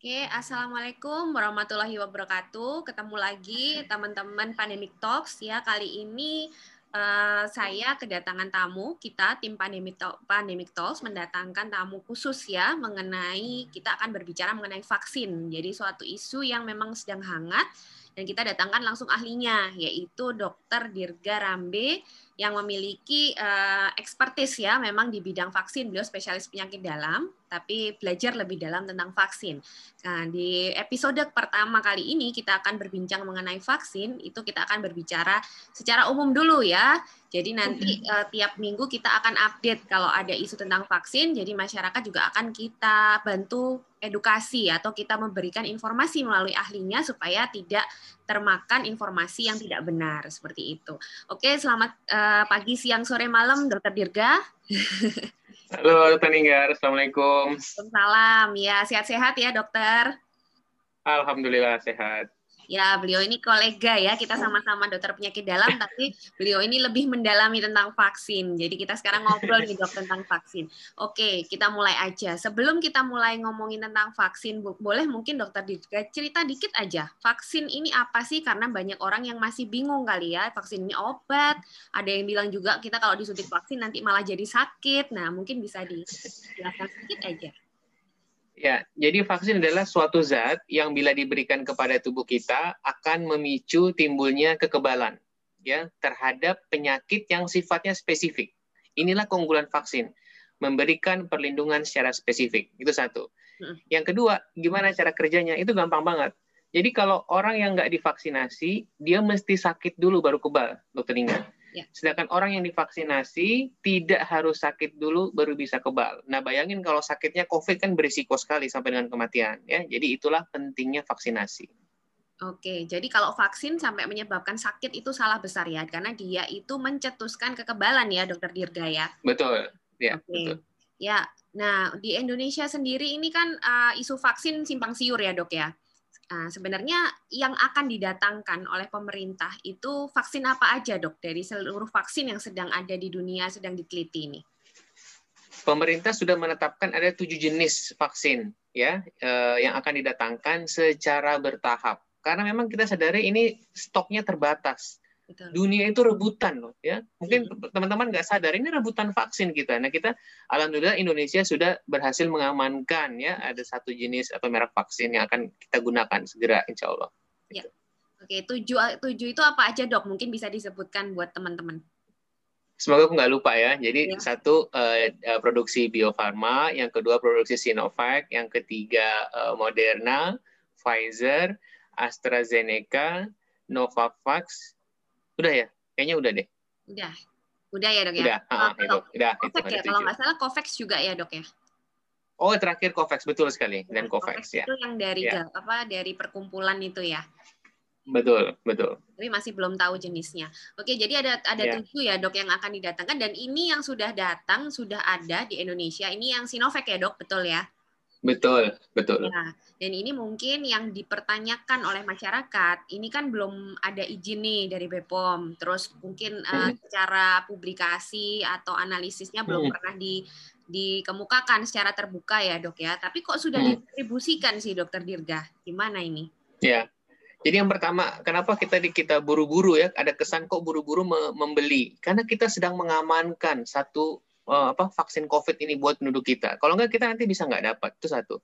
Oke, Assalamualaikum warahmatullahi wabarakatuh. Ketemu lagi teman-teman Pandemic Talks ya. Kali ini uh, saya kedatangan tamu kita tim Pandemic, Talk, Pandemic Talks mendatangkan tamu khusus ya mengenai kita akan berbicara mengenai vaksin. Jadi suatu isu yang memang sedang hangat dan kita datangkan langsung ahlinya yaitu Dr. Dirga Rambe yang memiliki uh, expertise ya memang di bidang vaksin beliau spesialis penyakit dalam tapi belajar lebih dalam tentang vaksin. Nah, di episode pertama kali ini kita akan berbincang mengenai vaksin itu kita akan berbicara secara umum dulu ya. Jadi nanti uh, tiap minggu kita akan update kalau ada isu tentang vaksin jadi masyarakat juga akan kita bantu edukasi atau kita memberikan informasi melalui ahlinya supaya tidak termakan informasi yang tidak benar seperti itu. Oke, selamat uh, pagi, siang, sore, malam, Dokter Dirga. Halo, Dokter Ninggar. Assalamualaikum. Salam. Ya, sehat-sehat ya, Dokter. Alhamdulillah sehat. Ya, beliau ini kolega ya, kita sama-sama dokter penyakit dalam, tapi beliau ini lebih mendalami tentang vaksin. Jadi kita sekarang ngobrol nih dok tentang vaksin. Oke, kita mulai aja. Sebelum kita mulai ngomongin tentang vaksin, boleh mungkin dokter cerita dikit aja. Vaksin ini apa sih? Karena banyak orang yang masih bingung kali ya, vaksin ini obat. Ada yang bilang juga kita kalau disuntik vaksin nanti malah jadi sakit. Nah, mungkin bisa dijelaskan sedikit aja. Ya, jadi vaksin adalah suatu zat yang bila diberikan kepada tubuh kita akan memicu timbulnya kekebalan ya terhadap penyakit yang sifatnya spesifik. Inilah keunggulan vaksin, memberikan perlindungan secara spesifik. Itu satu. Hmm. Yang kedua, gimana cara kerjanya? Itu gampang banget. Jadi kalau orang yang nggak divaksinasi, dia mesti sakit dulu baru kebal, dokter Inga. Ya. Sedangkan orang yang divaksinasi tidak harus sakit dulu baru bisa kebal. Nah, bayangin kalau sakitnya COVID kan berisiko sekali sampai dengan kematian ya. Jadi itulah pentingnya vaksinasi. Oke, jadi kalau vaksin sampai menyebabkan sakit itu salah besar ya, karena dia itu mencetuskan kekebalan ya, Dokter Dirga ya. Betul, ya. Oke. Betul. Ya, nah di Indonesia sendiri ini kan uh, isu vaksin simpang siur ya, Dok ya. Nah, sebenarnya yang akan didatangkan oleh pemerintah itu vaksin apa aja, dok? Dari seluruh vaksin yang sedang ada di dunia sedang diteliti ini. Pemerintah sudah menetapkan ada tujuh jenis vaksin ya eh, yang akan didatangkan secara bertahap. Karena memang kita sadari ini stoknya terbatas. Betul. Dunia itu rebutan loh ya. Mungkin hmm. teman-teman nggak sadar ini rebutan vaksin kita. Nah kita alhamdulillah Indonesia sudah berhasil mengamankan ya ada satu jenis atau merek vaksin yang akan kita gunakan segera insya Allah. Ya. Oke tujuh tujuh itu apa aja dok? Mungkin bisa disebutkan buat teman-teman. Semoga aku nggak lupa ya. Jadi ya. satu uh, produksi Bio Farma, yang kedua produksi Sinovac, yang ketiga uh, Moderna, Pfizer, AstraZeneca, Novavax, Udah ya? Kayaknya udah deh. Udah. Udah ya dok ya? Udah, uh, itu. Udah, Covax itu, ya? Kalau nggak salah Covax juga ya dok ya? Oh terakhir Covax betul sekali dan Covax, Covax ya. Itu yang dari ya. apa dari perkumpulan itu ya? Betul, betul. Tapi masih belum tahu jenisnya. Oke, jadi ada ada ya. tujuh ya dok yang akan didatangkan dan ini yang sudah datang sudah ada di Indonesia. Ini yang Sinovac ya dok, betul ya? Betul, betul. Ya, dan ini mungkin yang dipertanyakan oleh masyarakat, ini kan belum ada izin nih dari BPOM, terus mungkin uh, secara publikasi atau analisisnya belum hmm. pernah di dikemukakan secara terbuka ya dok ya, tapi kok sudah hmm. distribusikan sih dokter Dirga, gimana ini? Ya, jadi yang pertama, kenapa kita di kita buru-buru ya? Ada kesan kok buru-buru membeli? Karena kita sedang mengamankan satu uh, apa vaksin COVID ini buat penduduk kita. Kalau enggak kita nanti bisa nggak dapat. Itu satu.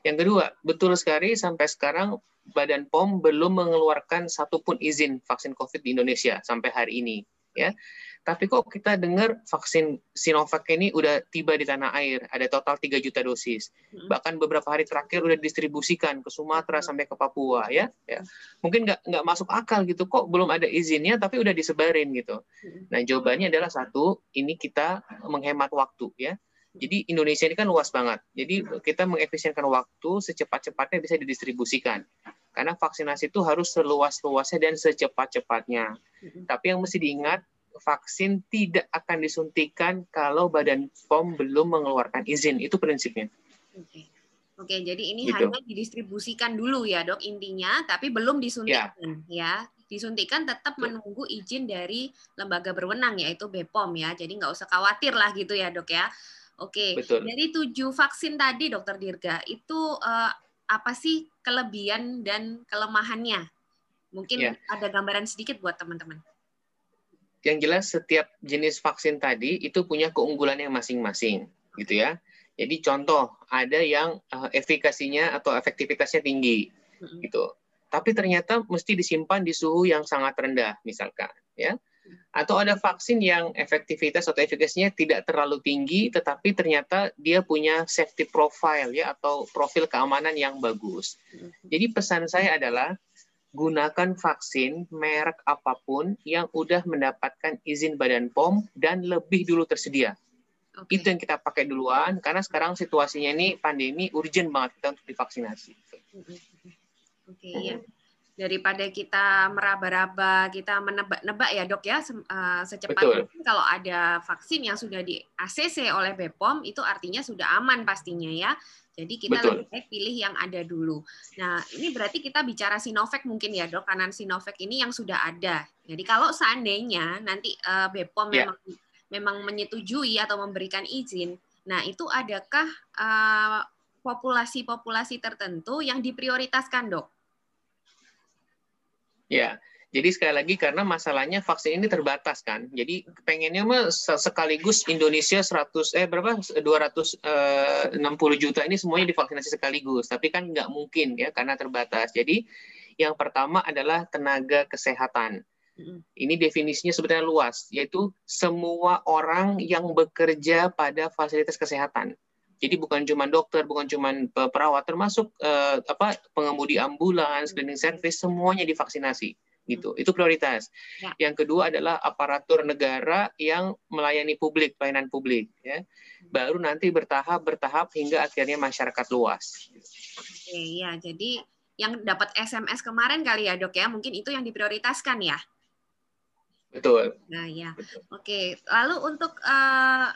Yang kedua, betul sekali sampai sekarang Badan POM belum mengeluarkan satupun izin vaksin COVID di Indonesia sampai hari ini. Ya, tapi kok kita dengar vaksin Sinovac ini udah tiba di tanah air, ada total 3 juta dosis. Hmm. Bahkan beberapa hari terakhir udah distribusikan ke Sumatera hmm. sampai ke Papua ya. ya. Mungkin nggak nggak masuk akal gitu kok belum ada izinnya tapi udah disebarin gitu. Hmm. Nah, jawabannya adalah satu, ini kita menghemat waktu ya. Jadi Indonesia ini kan luas banget. Jadi kita mengefisienkan waktu secepat-cepatnya bisa didistribusikan. Karena vaksinasi itu harus seluas-luasnya dan secepat-cepatnya. Tapi yang mesti diingat vaksin tidak akan disuntikan kalau Badan POM belum mengeluarkan izin. Itu prinsipnya. Oke. Oke, jadi ini gitu. hanya didistribusikan dulu ya, Dok, intinya, tapi belum disuntikan ya. ya. Disuntikan tetap Betul. menunggu izin dari lembaga berwenang yaitu BPOM ya. Jadi nggak usah khawatir lah gitu ya, Dok ya. Oke. Betul. Dari tujuh vaksin tadi, Dokter Dirga, itu uh, apa sih kelebihan dan kelemahannya? Mungkin ya. ada gambaran sedikit buat teman-teman. Yang jelas setiap jenis vaksin tadi itu punya keunggulannya masing-masing, gitu ya. Jadi contoh ada yang uh, efikasinya atau efektivitasnya tinggi, gitu. Tapi ternyata mesti disimpan di suhu yang sangat rendah, misalkan, ya. Atau ada vaksin yang efektivitas atau efikasinya tidak terlalu tinggi, tetapi ternyata dia punya safety profile ya atau profil keamanan yang bagus. Jadi pesan saya adalah gunakan vaksin merek apa pun yang udah mendapatkan izin Badan POM dan lebih dulu tersedia. Okay. Itu yang kita pakai duluan karena sekarang situasinya ini pandemi urgent banget kita untuk divaksinasi. Oke okay, ya daripada kita meraba-raba, kita menebak-nebak ya dok ya eh, secepat mungkin kalau ada vaksin yang sudah di ACC oleh BPOM itu artinya sudah aman pastinya ya. Jadi kita Betul. lebih baik pilih yang ada dulu. Nah ini berarti kita bicara Sinovac mungkin ya dok, karena Sinovac ini yang sudah ada. Jadi kalau seandainya nanti uh, BPOM yeah. memang memang menyetujui atau memberikan izin, nah itu adakah uh, populasi-populasi tertentu yang diprioritaskan dok? Ya, jadi sekali lagi karena masalahnya vaksin ini terbatas kan. Jadi pengennya mah sekaligus Indonesia 100 eh berapa 260 eh, juta ini semuanya divaksinasi sekaligus. Tapi kan nggak mungkin ya karena terbatas. Jadi yang pertama adalah tenaga kesehatan. Ini definisinya sebenarnya luas, yaitu semua orang yang bekerja pada fasilitas kesehatan. Jadi bukan cuma dokter, bukan cuma perawat, termasuk uh, apa pengemudi ambulans, cleaning service, semuanya divaksinasi gitu. Itu prioritas. Ya. Yang kedua adalah aparatur negara yang melayani publik, pelayanan publik ya. Baru nanti bertahap bertahap hingga akhirnya masyarakat luas. Oke, ya. Jadi yang dapat SMS kemarin kali ya, Dok ya. Mungkin itu yang diprioritaskan ya. Betul. Nah, ya. Oke. Lalu untuk uh,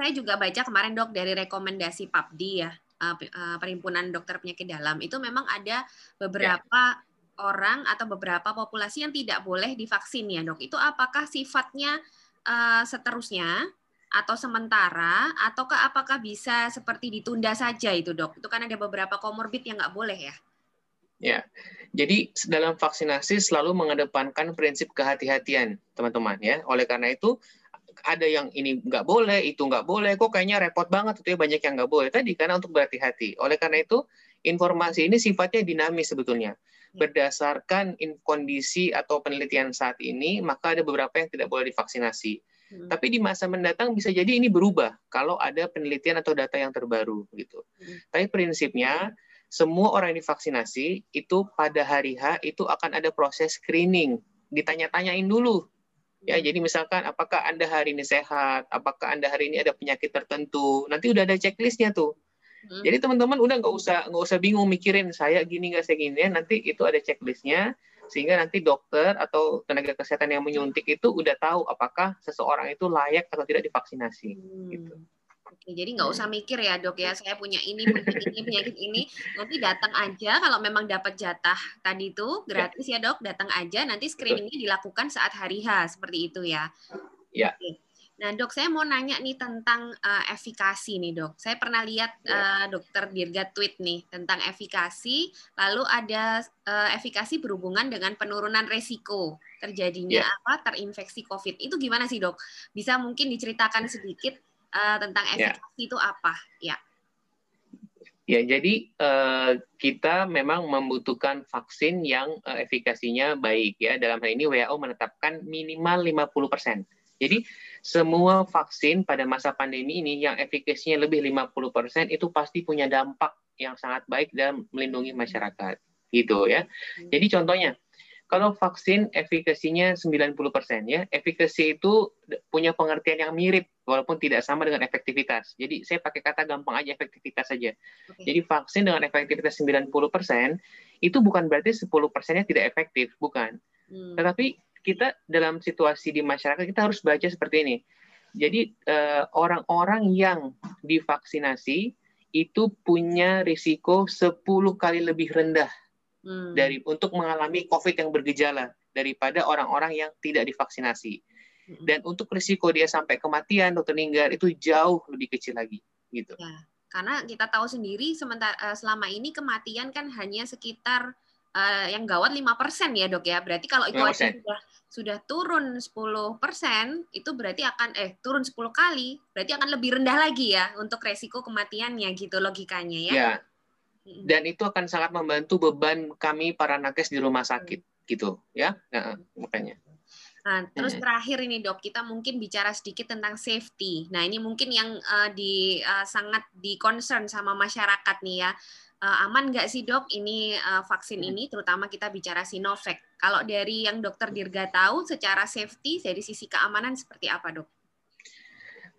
saya juga baca kemarin dok dari rekomendasi PAPDI ya eh, perhimpunan dokter penyakit dalam itu memang ada beberapa ya. orang atau beberapa populasi yang tidak boleh divaksin ya dok itu apakah sifatnya uh, seterusnya atau sementara ataukah apakah bisa seperti ditunda saja itu dok itu kan ada beberapa komorbid yang nggak boleh ya Ya, jadi dalam vaksinasi selalu mengedepankan prinsip kehati-hatian, teman-teman ya. Oleh karena itu, ada yang ini nggak boleh, itu nggak boleh, kok kayaknya repot banget itu ya banyak yang nggak boleh tadi karena untuk berhati-hati. Oleh karena itu informasi ini sifatnya dinamis sebetulnya. Ya. Berdasarkan kondisi atau penelitian saat ini, maka ada beberapa yang tidak boleh divaksinasi. Hmm. Tapi di masa mendatang bisa jadi ini berubah kalau ada penelitian atau data yang terbaru gitu. Hmm. Tapi prinsipnya semua orang yang divaksinasi itu pada hari H itu akan ada proses screening, ditanya-tanyain dulu Ya, jadi misalkan apakah Anda hari ini sehat, apakah Anda hari ini ada penyakit tertentu, nanti udah ada checklistnya tuh. Hmm. Jadi teman-teman udah nggak usah nggak usah bingung mikirin saya gini nggak saya gini, ya. nanti itu ada checklistnya sehingga nanti dokter atau tenaga kesehatan yang menyuntik itu udah tahu apakah seseorang itu layak atau tidak divaksinasi. Hmm. Gitu. Oke, jadi nggak usah mikir ya dok ya, saya punya ini, penyakit ini, penyakit ini, nanti datang aja kalau memang dapat jatah tadi itu ya. gratis ya, dok, datang aja, nanti screeningnya dilakukan saat hari H, seperti itu ya. Ya. Oke. Nah dok, saya mau nanya nih tentang uh, efikasi nih dok. Saya pernah lihat uh, dokter Dirga tweet nih tentang efikasi, lalu ada uh, efikasi berhubungan dengan penurunan resiko terjadinya ya. apa terinfeksi COVID. Itu gimana sih dok? Bisa mungkin diceritakan sedikit uh, tentang ya. efikasi ya. itu apa? Ya. Ya, jadi uh, kita memang membutuhkan vaksin yang uh, efikasinya baik ya. Dalam hal ini WHO menetapkan minimal 50%. Jadi semua vaksin pada masa pandemi ini yang efikasinya lebih 50% itu pasti punya dampak yang sangat baik dalam melindungi masyarakat. Gitu ya. Hmm. Jadi contohnya kalau vaksin efikasinya 90% ya, efikasi itu punya pengertian yang mirip walaupun tidak sama dengan efektivitas. Jadi saya pakai kata gampang aja efektivitas saja. Okay. Jadi vaksin dengan efektivitas 90% itu bukan berarti 10%-nya tidak efektif, bukan. Hmm. Tetapi kita dalam situasi di masyarakat kita harus baca seperti ini. Jadi eh, orang-orang uh, yang divaksinasi itu punya risiko 10 kali lebih rendah hmm. dari untuk mengalami COVID yang bergejala daripada orang-orang yang tidak divaksinasi. Hmm. Dan untuk risiko dia sampai kematian atau meninggal itu jauh lebih kecil lagi, gitu. Ya. Karena kita tahu sendiri sementara uh, selama ini kematian kan hanya sekitar uh, yang gawat 5% ya, Dok ya. Berarti kalau itu sudah sudah turun 10%, itu berarti akan eh turun 10 kali, berarti akan lebih rendah lagi ya untuk resiko kematiannya gitu logikanya ya. Ya. Dan itu akan sangat membantu beban kami para nakes di rumah sakit gitu ya. Nah, makanya. Nah, terus terakhir ini dok, kita mungkin bicara sedikit tentang safety. Nah, ini mungkin yang uh, di uh, sangat di concern sama masyarakat nih ya. Uh, aman nggak sih dok ini uh, vaksin ini, terutama kita bicara Sinovac. Kalau dari yang dokter Dirga tahu, secara safety dari sisi keamanan seperti apa dok?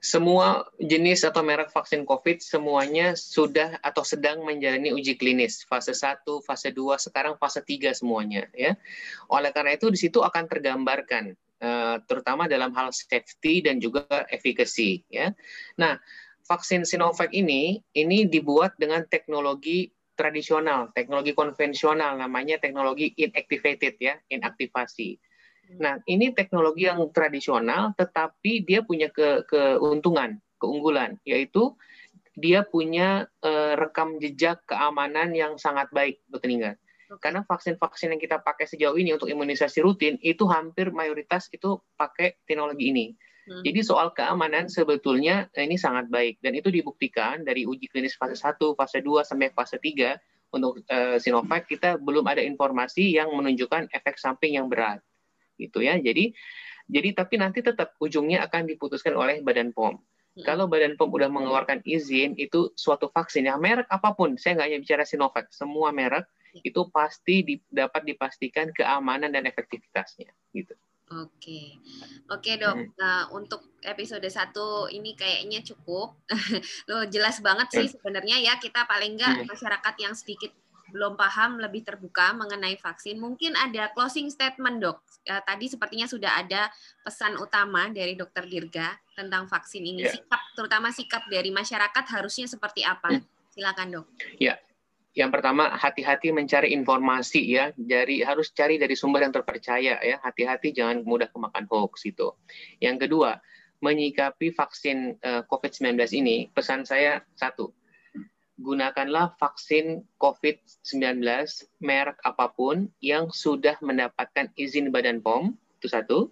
Semua jenis atau merek vaksin COVID semuanya sudah atau sedang menjalani uji klinis fase 1, fase 2, sekarang fase 3 semuanya ya. Oleh karena itu di situ akan tergambarkan eh, terutama dalam hal safety dan juga efficacy ya. Nah, vaksin Sinovac ini ini dibuat dengan teknologi tradisional, teknologi konvensional namanya teknologi inactivated ya, inaktivasi Nah, ini teknologi yang tradisional, tetapi dia punya ke, keuntungan, keunggulan, yaitu dia punya uh, rekam jejak keamanan yang sangat baik. Ningga. Karena vaksin-vaksin yang kita pakai sejauh ini untuk imunisasi rutin, itu hampir mayoritas itu pakai teknologi ini. Hmm. Jadi soal keamanan sebetulnya ini sangat baik. Dan itu dibuktikan dari uji klinis fase 1, fase 2, sampai fase 3 untuk uh, Sinovac, kita belum ada informasi yang menunjukkan efek samping yang berat gitu ya. Jadi jadi tapi nanti tetap ujungnya akan diputuskan oleh Badan POM. Hmm. Kalau Badan POM udah mengeluarkan izin itu suatu vaksin ya merek apa pun, saya nggak hanya bicara Sinovac, semua merek ya. itu pasti di, dapat dipastikan keamanan dan efektivitasnya gitu. Oke, oke dok. Hmm. Nah, untuk episode satu ini kayaknya cukup. Lo jelas banget sih hmm. sebenarnya ya kita paling nggak hmm. masyarakat yang sedikit belum paham lebih terbuka mengenai vaksin, mungkin ada closing statement dok. Eh, tadi sepertinya sudah ada pesan utama dari dokter Dirga tentang vaksin ini. Yeah. Sikap, terutama sikap dari masyarakat harusnya seperti apa? Hmm. Silakan dok. Ya, yang pertama hati-hati mencari informasi ya, dari harus cari dari sumber yang terpercaya ya. Hati-hati jangan mudah kemakan hoax itu. Yang kedua, menyikapi vaksin uh, eh, COVID-19 ini, pesan saya satu, gunakanlah vaksin COVID-19 merek apa pun yang sudah mendapatkan izin Badan POM, itu satu.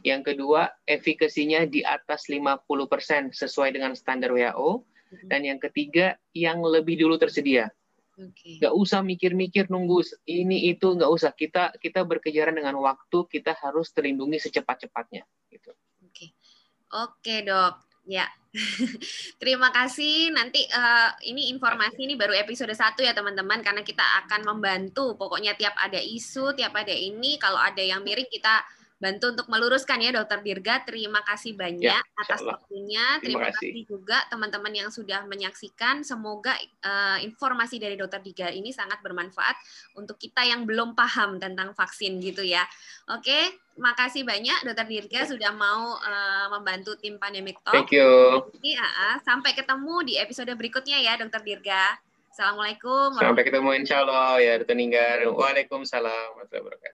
Yang kedua, efikasinya di atas 50% sesuai dengan standar WHO. Mm-hmm. Dan yang ketiga, yang lebih dulu tersedia. Okay. Gak usah mikir-mikir nunggu ini itu nggak usah kita kita berkejaran dengan waktu kita harus terlindungi secepat-cepatnya gitu. Oke, okay. oke okay, dok. Ya, terima kasih. Nanti uh, ini informasi ini baru episode satu ya teman-teman, karena kita akan membantu. Pokoknya tiap ada isu, tiap ada ini, kalau ada yang miring kita bantu untuk meluruskan ya Dokter Dirga. Terima kasih banyak ya, atas waktunya. Terima, Terima kasih. kasih juga teman-teman yang sudah menyaksikan. Semoga uh, informasi dari Dokter Dirga ini sangat bermanfaat untuk kita yang belum paham tentang vaksin gitu ya. Oke, makasih banyak Dokter Dirga sudah mau uh, membantu tim Pandemic Talk. Thank you. Jadi, uh, sampai ketemu di episode berikutnya ya Dokter Dirga. Assalamualaikum. Sampai ketemu insya Allah ya Dokter Ninggar. Waalaikumsalam warahmatullahi wabarakatuh.